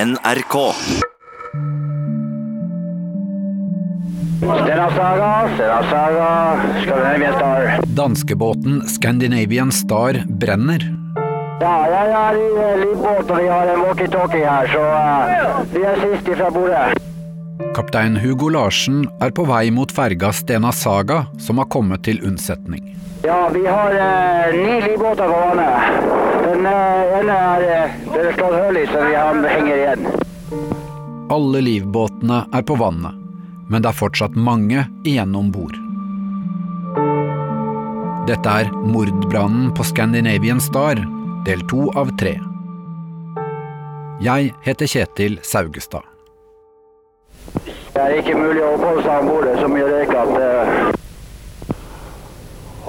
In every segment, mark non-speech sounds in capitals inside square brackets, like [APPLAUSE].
NRK. Stena Saga, Scandinavian Star. Danskebåten Scandinavian Star brenner. Ja, jeg er i eh, og vi har en walkietalkie her, så eh, vi er sist ifra bordet. Kaptein Hugo Larsen er på vei mot ferga Stena Saga, som har kommet til unnsetning. Ja, vi har eh, ni livbåter på vannet. Den eh, ene er eh, det slått hull i, så vi henger igjen. Alle livbåtene er på vannet, men det er fortsatt mange igjen om bord. Dette er mordbrannen på Scandinavian Star, del to av tre. Jeg heter Kjetil Saugestad. Det er ikke mulig å oppholde seg om bord. Så mye røyk at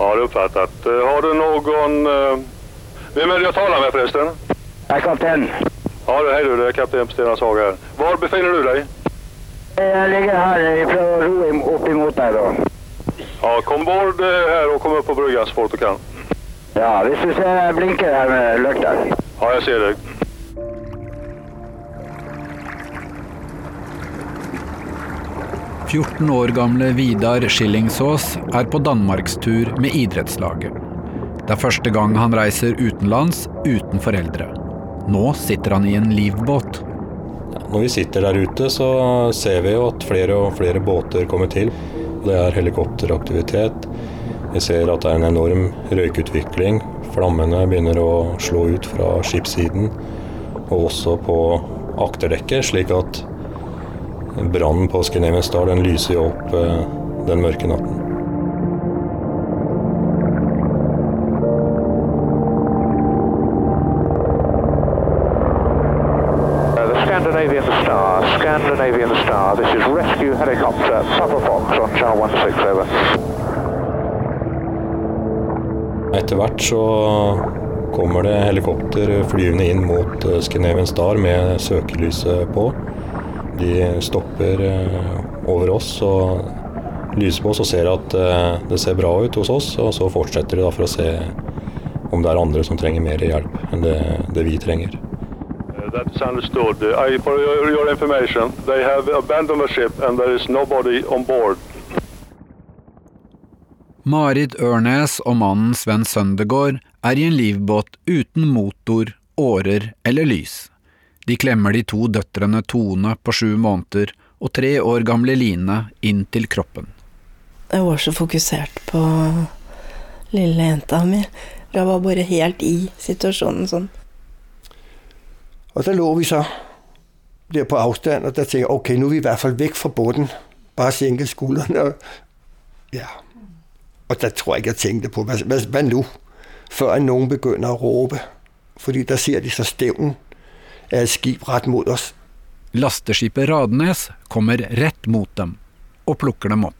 eh, det er Eh, Har du noen Hvem Vem är det jeg taler med forresten? jeg er kaptein. Ja, det- hej du, det er kapten på Stena Saga här. Var befinner du deg? Jeg ligger her. Jeg prøver å ro opp imot deg, da. Ja, kom bort her og kom opp på brygga så fort du kan. Ja, hvis du ser jeg blinker her med løkta. Ja, jeg ser dig. – 14 år gamle Vidar Skillingsås er på danmarkstur med idrettslaget. Det er første gang han reiser utenlands uten foreldre. Nå sitter han i en livbåt. Når vi sitter der ute, så ser vi jo at flere og flere båter kommer til. Det er helikopteraktivitet. Vi ser at det er en enorm røykutvikling. Flammene begynner å slå ut fra skipssiden, og også på akterdekket, slik at brannen på Scandinavian Star lyser jo opp eh, den mørke natten. Uh, Scandinavian Star, Scandinavian Star. This is rescue helicopter Papa Fox on Channel 16 over. Etter hvert så kommer det helikopter flyvende inn mot eh, Scandinavian Star med søkelyset på. De stopper eh, over oss og lyser på oss og ser at eh, det ser bra ut hos oss. Og så fortsetter de da for å se om det er andre som trenger mer hjelp enn det, det vi trenger. Understood. I, for your, your information, they have abandoned the ship and there is nobody on board. Marit Ørnes og mannen Sven Søndegård er i en livbåt uten motor, årer eller lys. De klemmer de to døtrene Tone på sju måneder og tre år gamle Line inn til kroppen. Jeg var så fokusert på lille jenta mi. Jeg var bare helt i situasjonen sånn. Og da lå vi så der på avstand, og da tenkte jeg, ok, nå er vi i hvert fall vekk fra båten. Bare senke skuldrene. Og, ja. og da tror jeg ikke, jeg tenkte på, hva, hva, hva nå? Før noen begynner å rope. Fordi da ser de så stævnen af et skib rett mot oss. Lasteskipet Radnes kommer rett mot dem og plukker dem opp.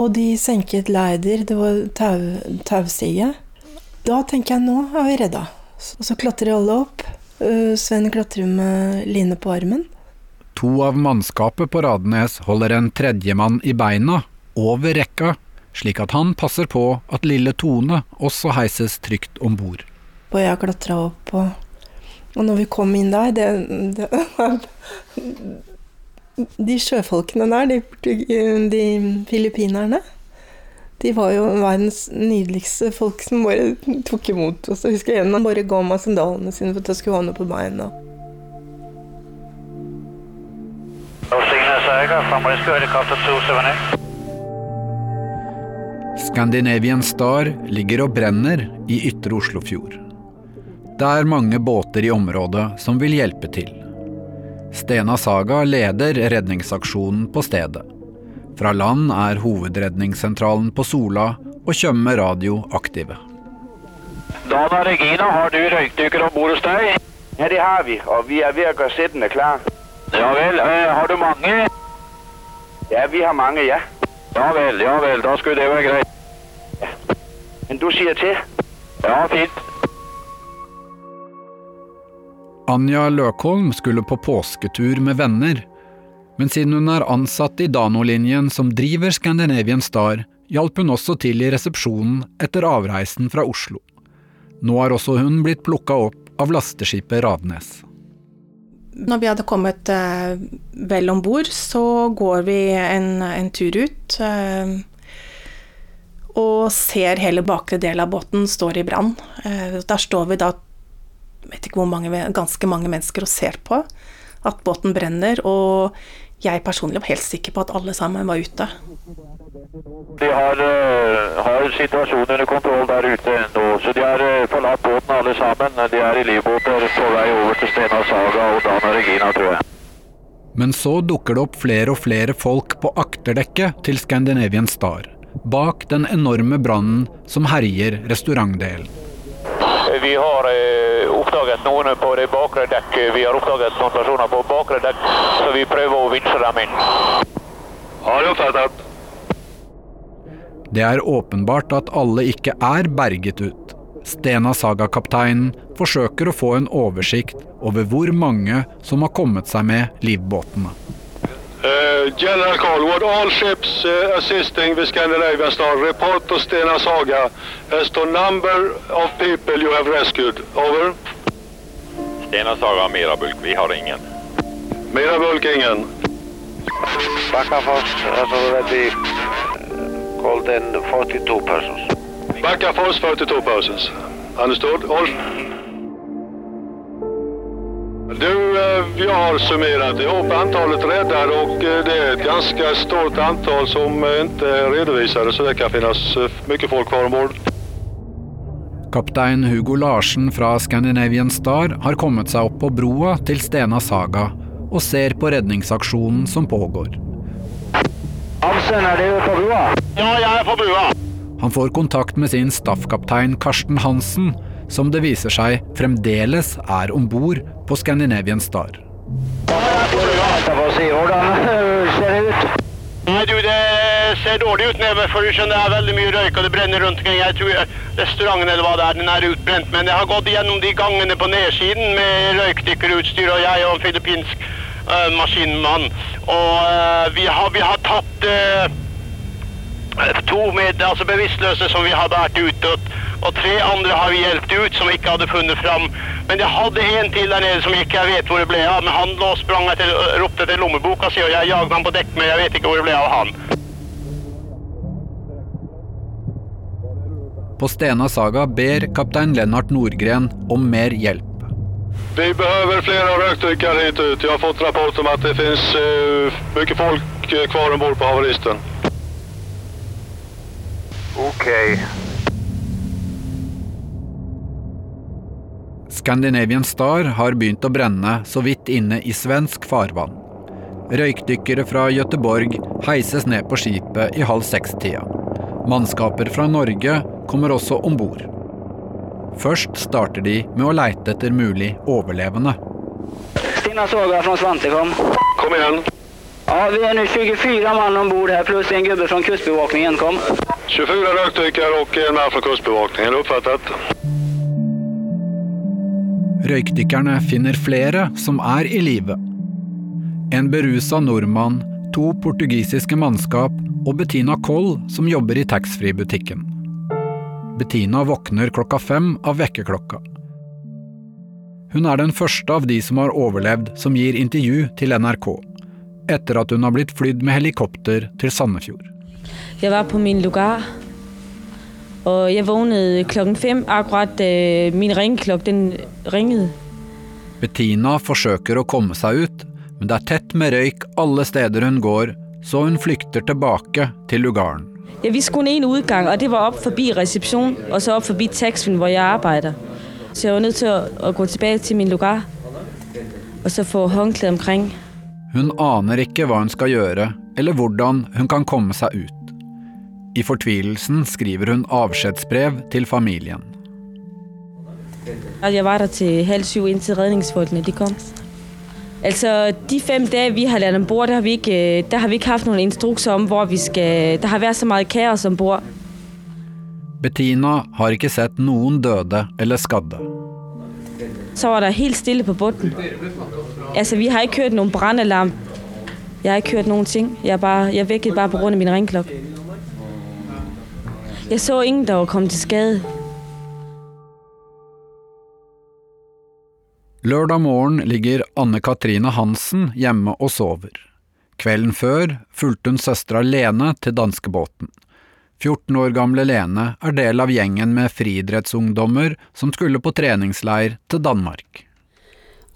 Og de senket leider, det var tau, taustige. Da tenker jeg, nå er vi redda. Og så klatrer alle opp. Øh, Sven klatrer med Line på armen. To av mannskapet på Radnes holder en tredjemann i beina, over rekka, slik at han passer på at lille Tone også heises trygt om bord. Og jeg klatra opp, og, og når vi kom inn der det, det, De sjøfolkene der, de, de filippinerne, de var jo verdens nydeligste folk som bare tok imot oss. Jeg husker en han bare ga meg sandalene sine for at jeg skulle ha noe på beina. Stena Saga from rescue helicopter 278. Scandinavian Star ligger og brenner i ytre Oslofjord. Det er mange båter i området som vil hjelpe til. Stena Saga leder redningsaksjonen på stedet. Fra land er hovedredningssentralen på Sola og Tjøme radio aktive. Dana Regina, har du røykdykker om bord hos deg? Ja, det har vi, og vi er ved å gjøre sittende klar. Ja vel, eh, har du mange? Ja, vi har mange, ja. Ja vel, ja vel, da skulle det være greit. Men du sier til? Ja, fint. Anja Løkholm skulle på påsketur med venner, men siden hun er ansatt i Dano-linjen som driver Scandinavian Star, hjalp hun også til i resepsjonen etter avreisen fra Oslo. Nå har også hun blitt plukka opp av lasteskipet Radnes. Når vi hadde kommet eh, vel om bord, så går vi en, en tur ut. Eh, og ser hele bakre del av båten står i brann. Eh, der står vi da vet ikke hvor mange, ganske mange mennesker og ser på at båten brenner. Og jeg personlig var helt sikker på at alle sammen var ute. De har, uh, har situasjonen under kontroll der ute nå, så de har uh, forlatt båten alle sammen. De er i livbåter på vei over til Stena Saga og Dana Regina, tror jeg. Men så dukker det opp flere og flere folk på akterdekket til Scandinavian Star, bak den enorme brannen som herjer restaurantdelen. Vi har eh, oppdaget noen på det bakre dekk. Vi har oppdaget noen personer på bakre dekk, så vi prøver å vinsje dem inn. Har du oppfattet? Det er åpenbart at alle ikke er berget ut. Stena Saga-kapteinen forsøker å få en oversikt over hvor mange som har kommet seg med livbåtene. Uh, General Carlwood, all ships uh, assisting the Scandinavian Star report to Stena Saga as to number of people you have rescued. Over. Stena Saga Mirabulk, vi har ingen. Mirabulk ingen. Bakkafors has already called in 42 persons. Bakkafors, 42 persons. Understood? All. Du, vi har summert opp antallet räddade og eh, det er et ganske stort antall som ikke redoviser, så det kan finnes mye folk kvar ombord. Kaptein Hugo Larsen fra Scandinavian Star har kommet seg opp på broa til Stena Saga og ser på redningsaksjonen som pågår. Hansen, er du på broa? Ja, jeg er på brua. Han får kontakt med sin staffkaptein Karsten Hansen, som det viser seg fremdeles er om bord på Scandinavian Star. Det? Nei, du, det ser dårlig ut nede, for du skjønner det er veldig mye røyk og det brenner rundt omkring. Jeg tror restauranten eller hva det er, den er utbrent. Men jeg har gått gjennom de gangene på nedsiden med røykdykkerutstyr, og jeg og en filippinsk uh, maskinmann. Og uh, vi, har, vi har tatt uh, to med, altså bevisstløse som vi har båret ut. Og, og tre andre har vi hjulpet ut som ikke hadde funnet fram. Men jeg hadde en til der nede som jeg ikke vet hvor det ble av. Men han lå sprang etter, ropte etter lommeboka si, og jeg jaget ham på dekk, men jeg vet ikke hvor det ble av han. På Stena Saga ber kaptein Lennart Nordgren om mer hjelp. Vi behøver flere røykdykkere hit ut. Jeg har fått rapport om at det finnes uh, mye folk eh, kvar ombord på havaristen. Okej. Okay. Scandinavian Star har begynt å brenne så vidt inne i svensk farvann. Røykdykkere fra Gøteborg heises ned på skipet i halv seks-tida. Mannskaper fra Norge kommer også om bord. Først starter de med å leite etter mulig overlevende. Stina Saga fra Svantekom. Kom igjen. Ja, vi er nå 24 mann om bord her, pluss en gubbe fra kustbevakningen. Kom. 24 røykdykkere og en mann fra kustbevakningen. Oppfattet? Røykdykkerne finner flere som er i live. En berusa nordmann, to portugisiske mannskap og Bettina Koll som jobber i taxfree-butikken. Bettina våkner klokka fem av vekkerklokka. Hun er den første av de som har overlevd som gir intervju til NRK, etter at hun har blitt flydd med helikopter til Sandefjord. Jeg var på min lugar, og jeg våknet klokken fem, akkurat da min ringeklokke den ringet. Bettina forsøker å komme seg ut, men det er tett med røyk alle steder hun går, så hun flykter tilbake til lugaren. Jeg visste kun én utgang, og det var opp forbi resepsjon og så opp forbi taxfree hvor jeg arbeider. Så jeg var nødt til å, gå tilbake til min lugar og så få håndkle omkring. Hun aner ikke hva hun skal gjøre, eller hvordan hun kan komme seg ut. I fortvilelsen skriver hun avskjedsbrev til familien. Jeg var der til halv syv inntil redningsfolkene de kom. Altså, De fem dager vi har lært om bord, der har vi ikke, der har vi ikke hatt noen instrukser om hvor vi skal Det har vært så mye kaos om bord. Bettina har ikke sett noen døde eller skadde. Så var det helt stille på bunnen. Altså, Vi har ikke hørt noen brannalarm. Jeg har ikke hørt noen ting. Jeg, bare, jeg vekket bare pga. min ringeklokke. Jeg så ingen der var kommet til skade. Lørdag morgen ligger Anne Katrine Hansen hjemme og sover. Kvelden før fulgte hun søstera Lene til danskebåten. 14 år gamle Lene er del av gjengen med friidrettsungdommer som skulle på treningsleir til Danmark.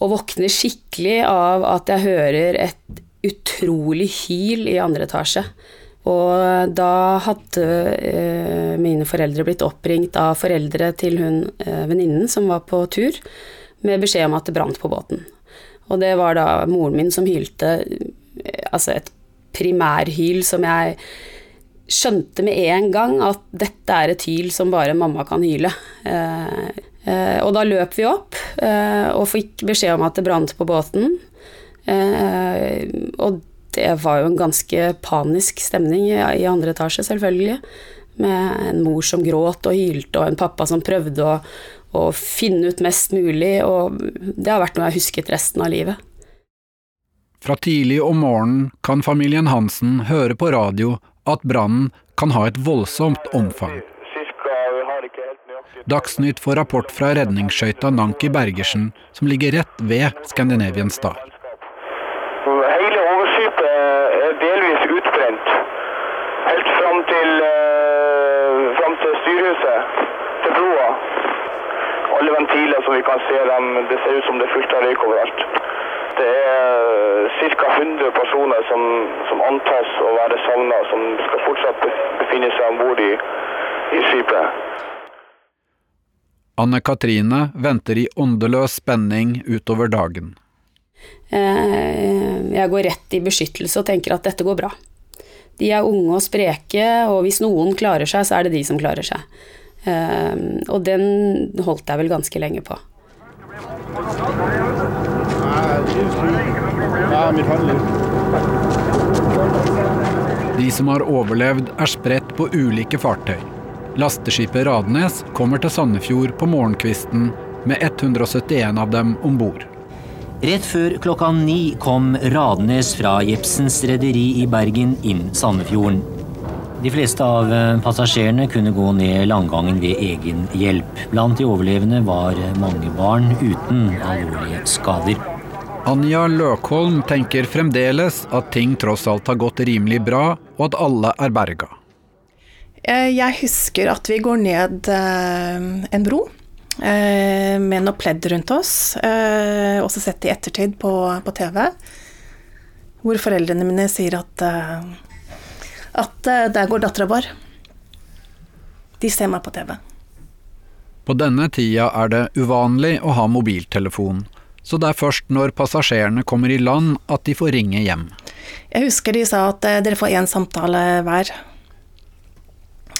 Og våkner skikkelig av at jeg hører et utrolig hyl i andre etasje. Og da hadde eh, mine foreldre blitt oppringt av foreldre til hun eh, venninnen som var på tur, med beskjed om at det brant på båten. Og det var da moren min som hylte, eh, altså et primærhyl som jeg skjønte med en gang at dette er et hyl som bare mamma kan hyle. Eh, eh, og da løp vi opp eh, og fikk beskjed om at det brant på båten. Eh, og det var jo en ganske panisk stemning i, i andre etasje, selvfølgelig. Med en mor som gråt og hylte, og en pappa som prøvde å, å finne ut mest mulig. Og det har vært noe jeg har husket resten av livet. Fra tidlig om morgenen kan familien Hansen høre på radio at brannen kan ha et voldsomt omfang. Dagsnytt får rapport fra redningsskøyta Nanki Bergersen, som ligger rett ved Scandinavian Star. Hele overskipet er delvis utbrent. Helt fram til, uh, fram til styrhuset, til broa. Alle ventiler som vi kan se dem, det ser ut som det er fullt av røyk overalt. Det er ca. 100 personer som, som, antas å være savna, som skal fortsatt befinne seg om bord i, i skipet. Anne Katrine venter i åndeløs spenning utover dagen. Eh, jeg går rett i beskyttelse og tenker at dette går bra. De er unge og spreke, og hvis noen klarer seg, så er det de som klarer seg. Eh, og den holdt jeg vel ganske lenge på. De som har overlevd, er spredt på ulike fartøy. Lasteskipet Radnes kommer til Sandefjord på morgenkvisten med 171 av dem om bord. Rett før klokka ni kom Radnes fra Jepsens rederi i Bergen inn Sandefjorden. De fleste av eh, passasjerene kunne gå ned landgangen ved egen hjelp. Blant de overlevende var mange barn uten alvorlige skader. Anja Løkholm tenker fremdeles at ting tross alt har gått rimelig bra, og at alle er berga. Eh, jeg husker at vi går ned eh, en bro med noe pledd rundt oss, også sett i ettertid på, på TV, hvor foreldrene mine sier at at uh, der går dattera vår. De ser meg på TV. På denne tida er det uvanlig å ha mobiltelefon, så det er først når passasjerene kommer i land at de får ringe hjem. Jeg husker de sa at dere får én samtale hver.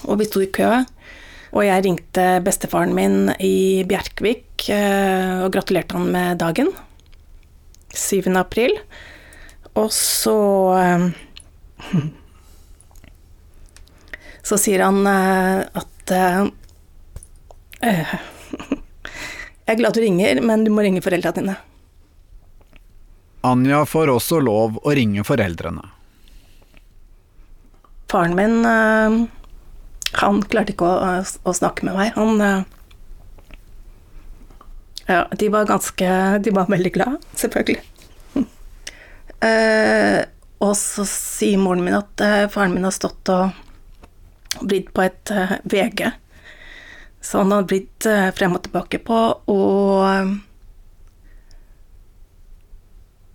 Og vi sto i kø, og jeg ringte bestefaren min i Bjerkvik uh, og gratulerte han med dagen. 7. april. Og så så sier han uh, at [LAUGHS] Jeg er glad du ringer, men du må ringe foreldra dine. Anja får også lov å ringe foreldrene. Faren min han klarte ikke å, å, snakke med meg. Han Ja, de var ganske De var veldig glad, selvfølgelig. [LAUGHS] og så sier moren min at faren min har stått og blitt på et uh, eh, VG. Så han har uh, frem og tilbake på, og uh,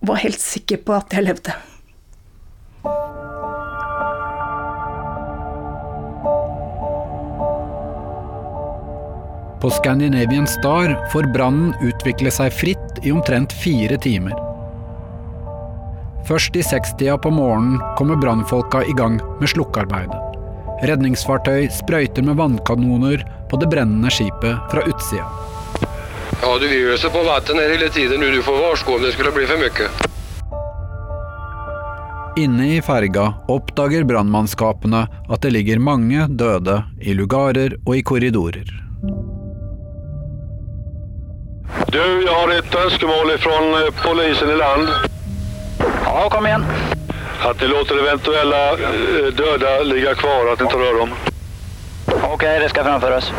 var helt sikker på at jeg levde. På Scandinavian Star får brannen utvikle seg fritt i omtrent fire timer. Først i sekstida på morgenen kommer brannfolka i gang med slukkearbeidet. Redningsfartøy sprøyter med vannkanoner på det brennende skipet fra utsida. Ja, du vil øse på vann ned hele tiden. Du får varsko om det skulle bli for mye. Inne i ferga oppdager brannmannskapene at det ligger mange døde i lugarer og i korridorer. Du, jeg har et ønskemål fra eh, politiet i land. Ja, kom igjen. At de låter eventuelle døde ligge kvar, at de ikke rører dem. Ok, det skal framføres.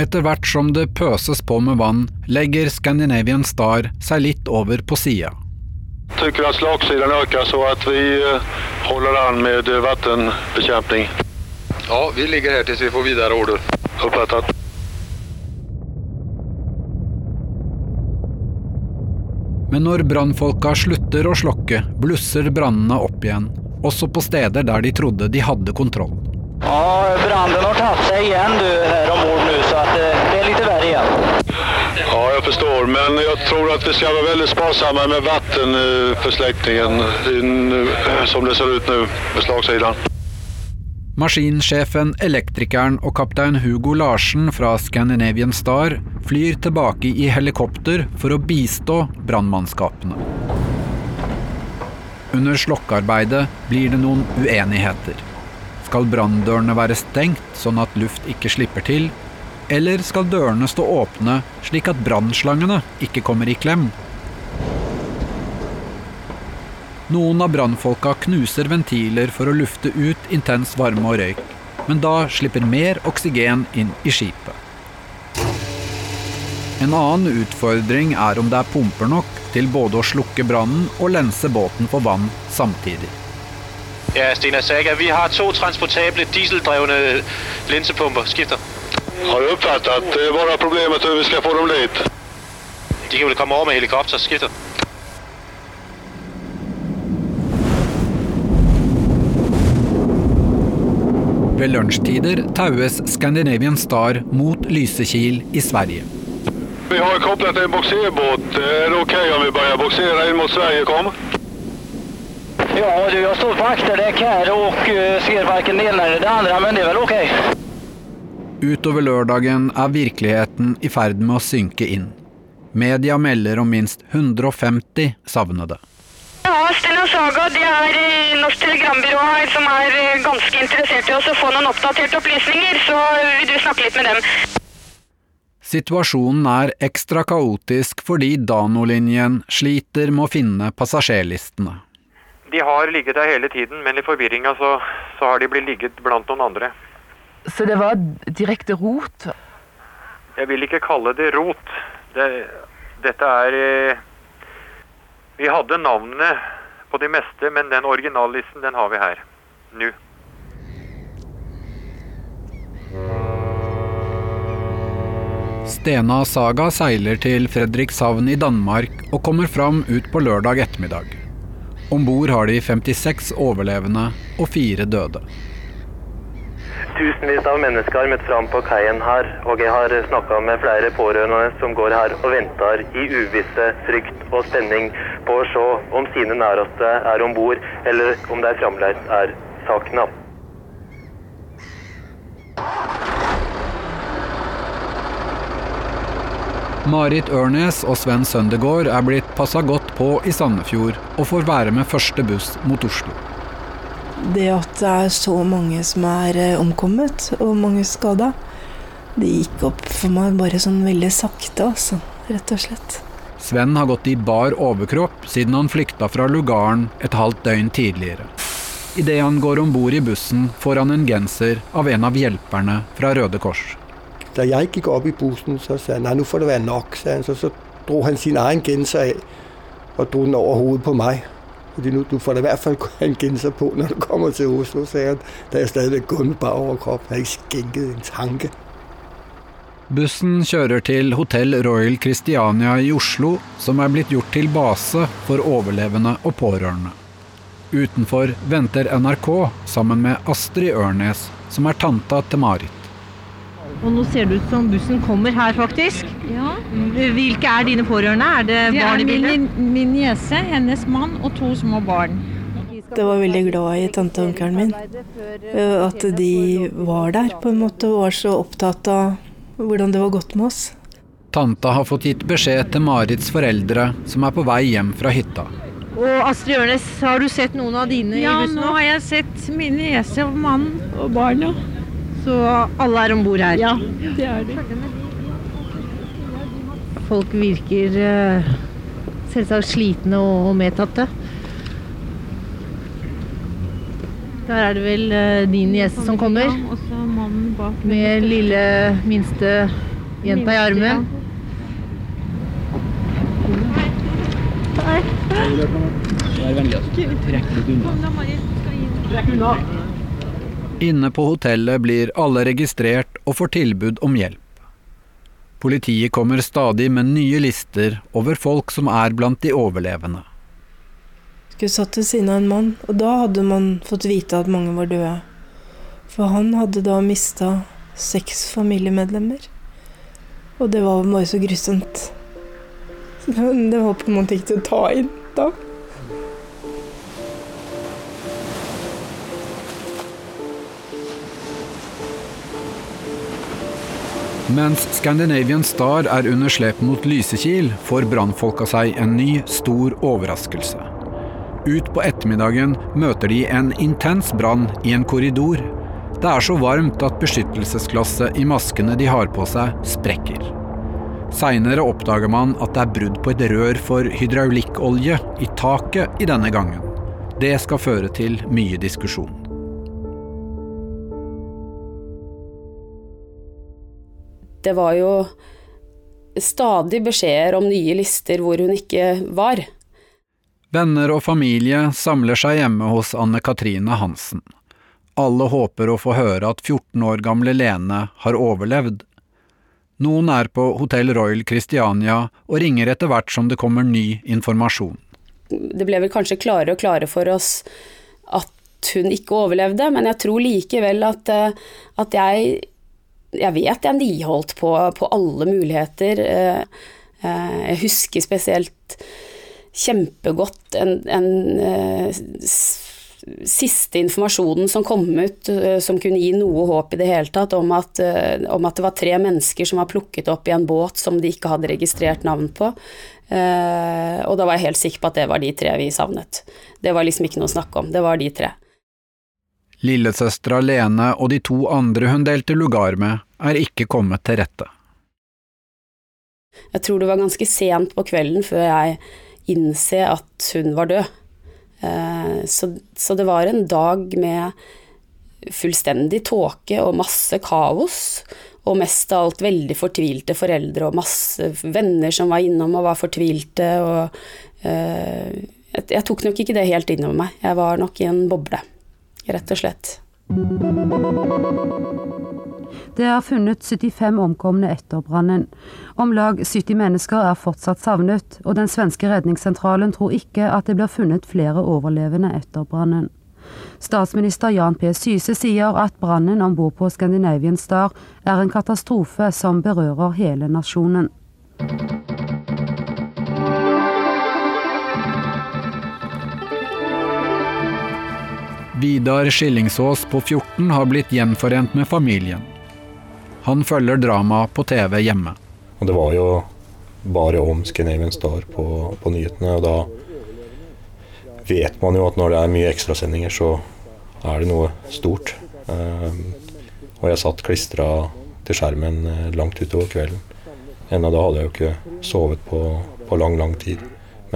Etter hvert som det pøses på med vann, legger Scandinavian Star seg litt over på sida. Tycker at slagsiden øker, så at vi holder an med eh, vattenbekämpning. Ja, vi ligger her tills vi får videre order. Oppfattet. Men når brannfolka slutter å slokke, blusser brannene opp igjen, også på steder der de trodde de hadde kontroll. Ja, Brannen har tatt seg igjen du här ombord nu så att eh, det er litt verre igjen. Ja, jeg forstår, men jeg tror at vi skal være veldig sparsomme med vattenförsläckningen eh, som det ser ut nå på slagsidan. Maskinsjefen, elektrikeren og kaptein Hugo Larsen fra Scandinavian Star flyr tilbake i helikopter for å bistå brannmannskapene. Under slokkearbeidet blir det noen uenigheter. Skal branndørene være stengt sånn at luft ikke slipper til, eller skal dørene stå åpne slik at brannslangene ikke kommer i klem? Noen av brannfolka knuser ventiler for å lufte ut intens varme og røyk, men da slipper mer oksygen inn i skipet. En annen utfordring er om det er pumper nok til både å slukke brannen og lense båten for vann samtidig. Ja, Stena Saga, vi har to transportable dieseldrevne linsepumper. Skifter. Har du uppfattat? Det är bara problemet at vi skal få dem dit. De kan vel komme over med helikopter. Skifter. Ved lunsjtider taues Scandinavian Star mot Lysekil i Sverige. Vi har koblet en boxerbåt. Er det ok om vi begynner å boksere inn mot Sverige? Kom. Ja du, jeg står på akterdekk her och eh, ser verken det ene eller det andre, men det er vel ok. Utover lørdagen er virkeligheten i ferd med å synke inn. Media melder om minst 150 savnede. Ja, Stella Saga det er eh, Norsk Telegrambyrå her som er eh, ganske interessert i oss å få noen oppdaterte opplysninger, så vil du snakke litt med dem. Situasjonen er ekstra kaotisk fordi Dano-linjen sliter med å finne passasjerlistene. De har ligget der hele tiden, men i forvirringa så, så har de blitt ligget blant noen andre. Så det var direkte rot? Jeg vil ikke kalle det rot. Det, dette er eh, Vi hadde navnene på de meste, men den originallisten den har vi her. Nå. Stena Saga seiler til Fredrikshavn i Danmark og kommer fram ut på lørdag ettermiddag. Om bord har de 56 overlevende og fire døde. Tusenvis av mennesker har møtt fram på kaien her, og jeg har snakka med flere pårørende som går her og venter i uvisse, frykt og spenning på å se om sine næreste er om bord, eller om de fremdeles er savna. Marit Ørnes og Sven Søndegård er blitt passa godt på i Sandefjord og får være med første buss mot Oslo. Det at det er så mange som er eh, omkommet, og mange skada, det gikk opp for meg bare sånn veldig sakte, altså. Rett og slett. Sven har gått i bar overkropp siden han flykta fra lugaren et halvt døgn tidligere. Idet han går om bord i bussen, får han en genser av en av hjelperne fra Røde Kors. Da jeg gikk opp i bussen, så sa han nei, nå får det være nok. sa. Så, så dro han sin egen genser av og dro den over hodet på meg. Fordi nu, du får da i hvert fall en genser på når du kommer til Oslo, sagde han. Da jeg stadigvæk kun med bar overkropp. Jeg har ikke skænket en tanke. Bussen kjører til Hotell Royal Christiania i Oslo, som er blitt gjort til base for overlevende og pårørende. Utenfor venter NRK sammen med Astrid Ørnes, som er tanta til Marit. Og nå ser det ut som bussen kommer her, faktisk. Ja. Hvilke er dine pårørende? Er det, Det barn er i bildet? min, min niese, hennes mann og to små barn. Jeg var veldig glad i tante og onkelen min. Eh, At de var der, på en måte, og var så opptatt av hvordan det var gått med oss. Tanta har fått gitt beskjed til Marits foreldre, som er på vei hjem fra hytta. Og Astrid Ørnes, har du sett noen av dine Ja, i bussen? nå har jeg sett min niese og mann og barna. Så alle er om bord her? Ja, det er de. Folk virker eh, selvsagt slitne og, medtatte. Der er det vel eh, din niese som kommer, Ja, og så mannen bak. med lille minste Jenta i armen. Vær vennlig, altså. Trekk litt unna. Trekk unna! Inne på hotellet blir alle registrert og får tilbud om hjelp. Politiet kommer stadig med nye lister over folk som er blant de overlevende. Skulle satt ved siden av en mann, og da hadde man fått vite at mange var døde. For han hadde da mista seks familiemedlemmer. Og det var bare så grusomt. [LAUGHS] Det var på en måte ikke til å ta inn da. Mens Scandinavian Star er under slep mot Lysekil, får brannfolka seg en ny, stor overraskelse. Ut på ettermiddagen møter de en intens brann i en korridor. Det er så varmt at beskyttelsesglasset i maskene de har på seg, sprekker. Seinere oppdager man at det er brudd på et rør for hydraulikkolje i taket i denne gangen. Det skal føre til mye diskusjon. Det var jo stadig beskjeder om nye lister hvor hun ikke var. Venner og familie samler seg hjemme hos Anne Katrine Hansen. Alle håper å få høre at 14 år gamle Lene har overlevd. Noen er på Hotell Royal Christiania og ringer etter hvert som det kommer ny informasjon. Det ble vel kanskje klarere og klarere for oss at hun ikke overlevde, men jeg tror likevel at, eh, at jeg Jeg vet jeg niholdt på, på alle muligheter. Eh, eh, Jeg husker spesielt kjempegodt en, en siste informasjonen som kom ut som kunne gi noe håp i det hele tatt, om at, om at, det var tre mennesker som var plukket opp i en båt som de ikke hadde registrert navn på. Og da var jeg helt sikker på at det var de tre vi savnet. Det var liksom ikke noe å snakke om, det var de tre. Lillesøstera Lene og de to andre hun delte lugar med, er ikke kommet til rette. Jeg tror det var ganske sent på kvelden før jeg innse at hun var død. Så, så det var en dag med fullstendig tåke og masse kaos, og mest av alt veldig fortvilte foreldre og masse venner som var innom og var fortvilte, og uh, jeg, tok nok ikke det helt innover meg. Jeg var nok i en boble, rett og slett. Det er funnet 75 omkomne etter brannen. Om lag 70 mennesker er fortsatt savnet, og den svenske redningssentralen tror ikke at det blir funnet flere overlevende etter brannen. Statsminister Jan P. Syse sier at brannen om bord på Scandinavian Star er en katastrofe som berører hele nasjonen. Vidar Skillingsås på 14 har blitt gjenforent med familien. Han følger drama på TV hjemme. Og det var jo bare om Scandinavian Star på, på, nyhetene, og da vet man jo at når det er mye ekstrasendinger, så er det noe stort. Um, og jeg satt klistra til skjermen eh, langt utover kvelden. Ennå da hadde jeg jo ikke sovet på, på lang, lang tid.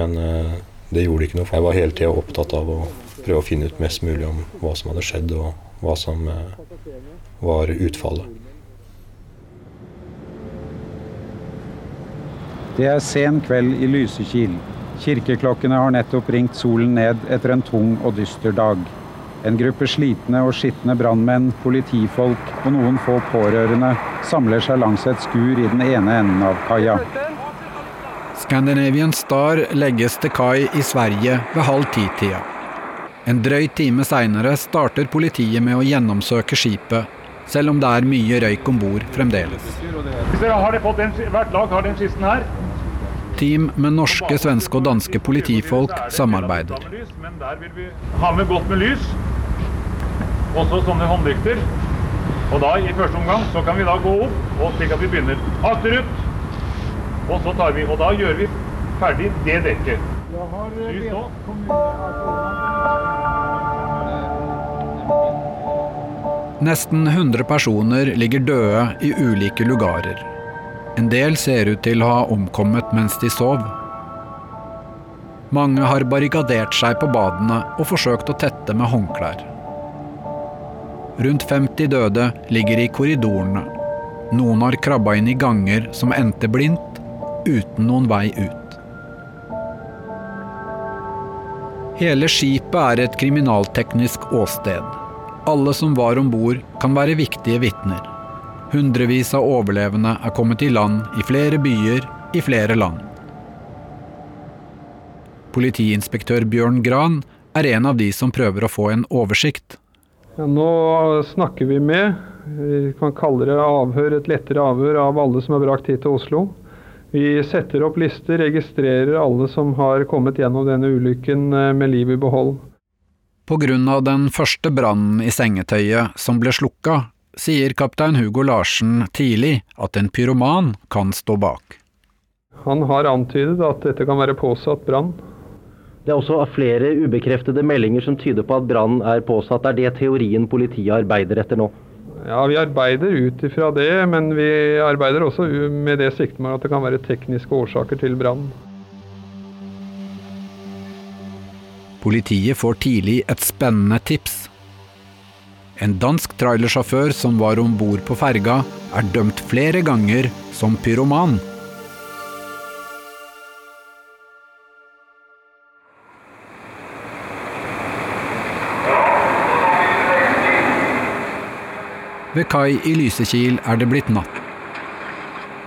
Men uh, det gjorde ikke noe, for jeg var hele tida opptatt av å prøve å finne ut mest mulig om hva som hadde skjedd, og hva som uh, var utfallet. Det er sen kveld i Lysekil. Kirkeklokkene har nettopp ringt solen ned etter en tung og dyster dag. En gruppe slitne og skitne brannmenn, politifolk og noen få pårørende samler seg langs et skur i den ene enden av kaia. Scandinavian Star legges til kai i Sverige ved halv ti-tida. En drøy time seinere starter politiet med å gjennomsøke skipet, selv om det er mye røyk om bord fremdeles. Har hvert lag har den kisten her. Team med norske, svenske og danske politifolk samarbeider. Men der vil vi ha med godt med lys. Også sånne håndlykter. Og da i første omgang så kan vi da gå opp og slik at vi begynner akterut. Og så tar vi, og da gjør vi ferdig det dekket. Lys nå. Nesten 100 personer ligger døde i ulike lugarer. En del ser ut til å ha omkommet mens de sov. Mange har barrikadert seg på badene og forsøkt å tette med håndklær. Rundt 50 døde ligger i korridorene. Noen har krabba inn i ganger som endte blindt, uten noen vei ut. Hele skipet er et kriminalteknisk åsted. Alle som var om bord, kan være viktige vitner. Hundrevis av overlevende er kommet i land i flere byer i flere land. Politiinspektør Bjørn Gran er en av de som prøver å få en oversikt. Ja, nå snakker vi med, vi kan kalle det avhør, et lettere avhør av alle som er brakt hit til Oslo. Vi setter opp lister, registrerer alle som har kommet gjennom denne ulykken eh, med liv i behold. Pga. den første brannen i sengetøyet som ble slukka, sier kaptein Hugo Larsen tidlig at en pyroman kan stå bak. Han har antydet at dette kan være påsatt brann. Det er også flere ubekreftede meldinger som tyder på at brannen er påsatt. Er det teorien politiet arbeider etter nå? Ja, Vi arbeider ut ifra det, men vi arbeider også med det siktemål at det kan være tekniske årsaker til brannen. Politiet får tidlig et spennende tips. En dansk trailersjåfør som var om bord på ferga, er dømt flere ganger som pyroman. Ved kai i Lysekil er det blitt natt.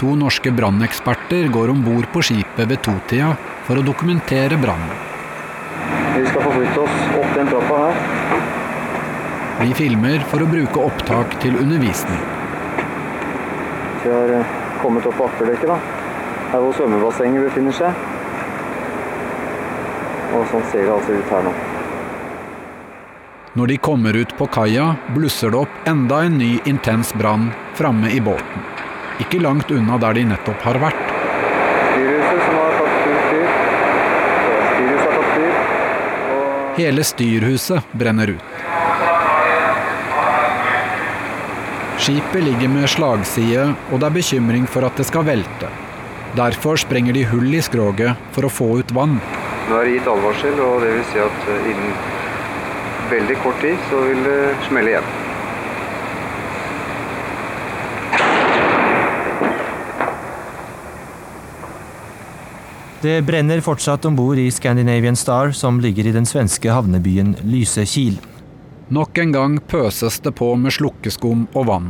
To norske branneksperter går om bord på skipet ved totida for å dokumentere brannen. Vi skal forflytte oss opp den trappa her. Vi filmer for å bruke opptak til undervisning. Vi har eh, kommet opp på akterdekket, da. Her hvor svømmebassenget befinner seg. Og sånn ser det altså ut her nå. Når de kommer ut på kaia, blusser det opp enda en ny intens brann framme i båten. Ikke langt unna der de nettopp har vært. Styrhuset som har tatt fyr. Styrhuset har tatt fyr. Hele styrhuset brenner ut. Skipet ligger med slagside, og det er bekymring for at det skal velte. Derfor sprenger de hull i skroget for å få ut vann. Nå er det gitt advarsel, og det vil si at eh, innen veldig kort tid så vil det smelle igjen. Det brenner fortsatt om bord i Scandinavian Star, som ligger i den svenske havnebyen Lysekil. Nok en gang pøses det på med slukkeskum og vann.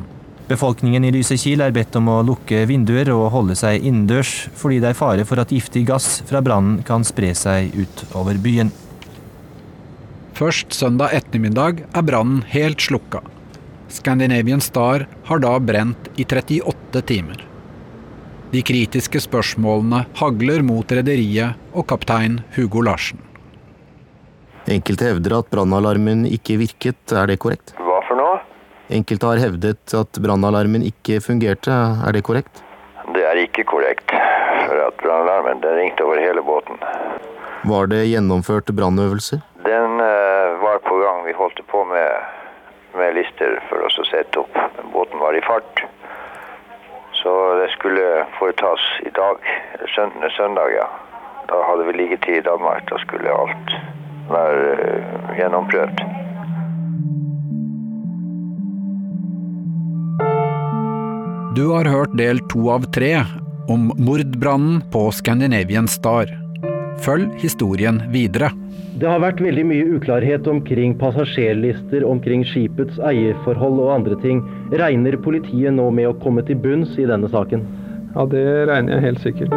Befolkningen i Lysekil er bedt om å lukke vinduer og holde seg innendørs, fordi det er fare for at giftig gass fra brannen kan spre seg utover byen. Først søndag ettermiddag er brannen helt slukka. Scandinavian Star har da brent i 38 timer. De kritiske spørsmålene hagler mot rederiet og kaptein Hugo Larsen. Enkelte hevder at brannalarmen ikke virket, er det korrekt? Hva for noe? Enkelte har hevdet at brannalarmen ikke fungerte, er det korrekt? Det er ikke korrekt. For at brannalarmen ringte over hele båten. Var det gjennomført brannøvelser? Den uh, var på gang. Vi holdt på med, med lister for oss å sette opp. Båten var i fart. Skulle foretas i dag, søndag, søndag ja. Da hadde vi liggetid i Danmark. Da skulle alt være uh, gjennomprøvd. Du har hørt del to av tre om mordbrannen på Scandinavian Star. Følg historien videre. Det har vært veldig mye uklarhet omkring passasjerlister, omkring skipets eierforhold og andre ting. Regner politiet nå med å komme til bunns i denne saken? Ja, det regner jeg helt sikkert.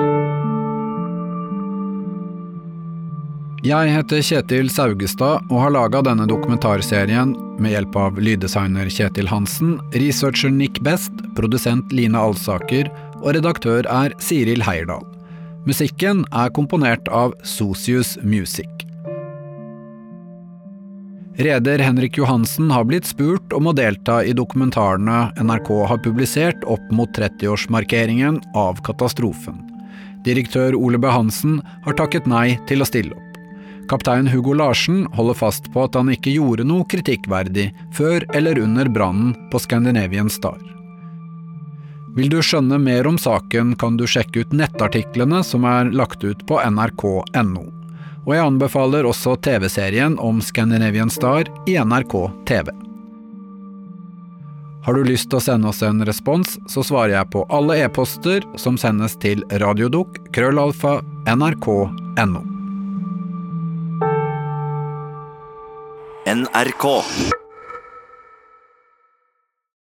Jeg heter Kjetil Saugestad og har laga denne dokumentarserien med hjelp av lyddesigner Kjetil Hansen, researcher Nick Best, produsent Line Alsaker og redaktør er Siril Heierdal. Musikken er komponert av Socius Music. Reder Henrik Johansen har blitt spurt om å delta i dokumentarene NRK har publisert opp mot 30-årsmarkeringen av katastrofen. Direktør Ole B. Hansen har takket nei til å stille opp. Kaptein Hugo Larsen holder fast på at han ikke gjorde noe kritikkverdig før eller under brannen på Scandinavian Star. Vil du skjønne mer om saken, kan du sjekke ut nettartiklene som er lagt ut på nrk.no. Og jeg anbefaler også TV-serien om Scandinavian Star i NRK TV. Har du lyst til å sende oss en respons, så svarer jeg på alle e-poster som sendes til radiodok krøllalfa nrk.no. NRK.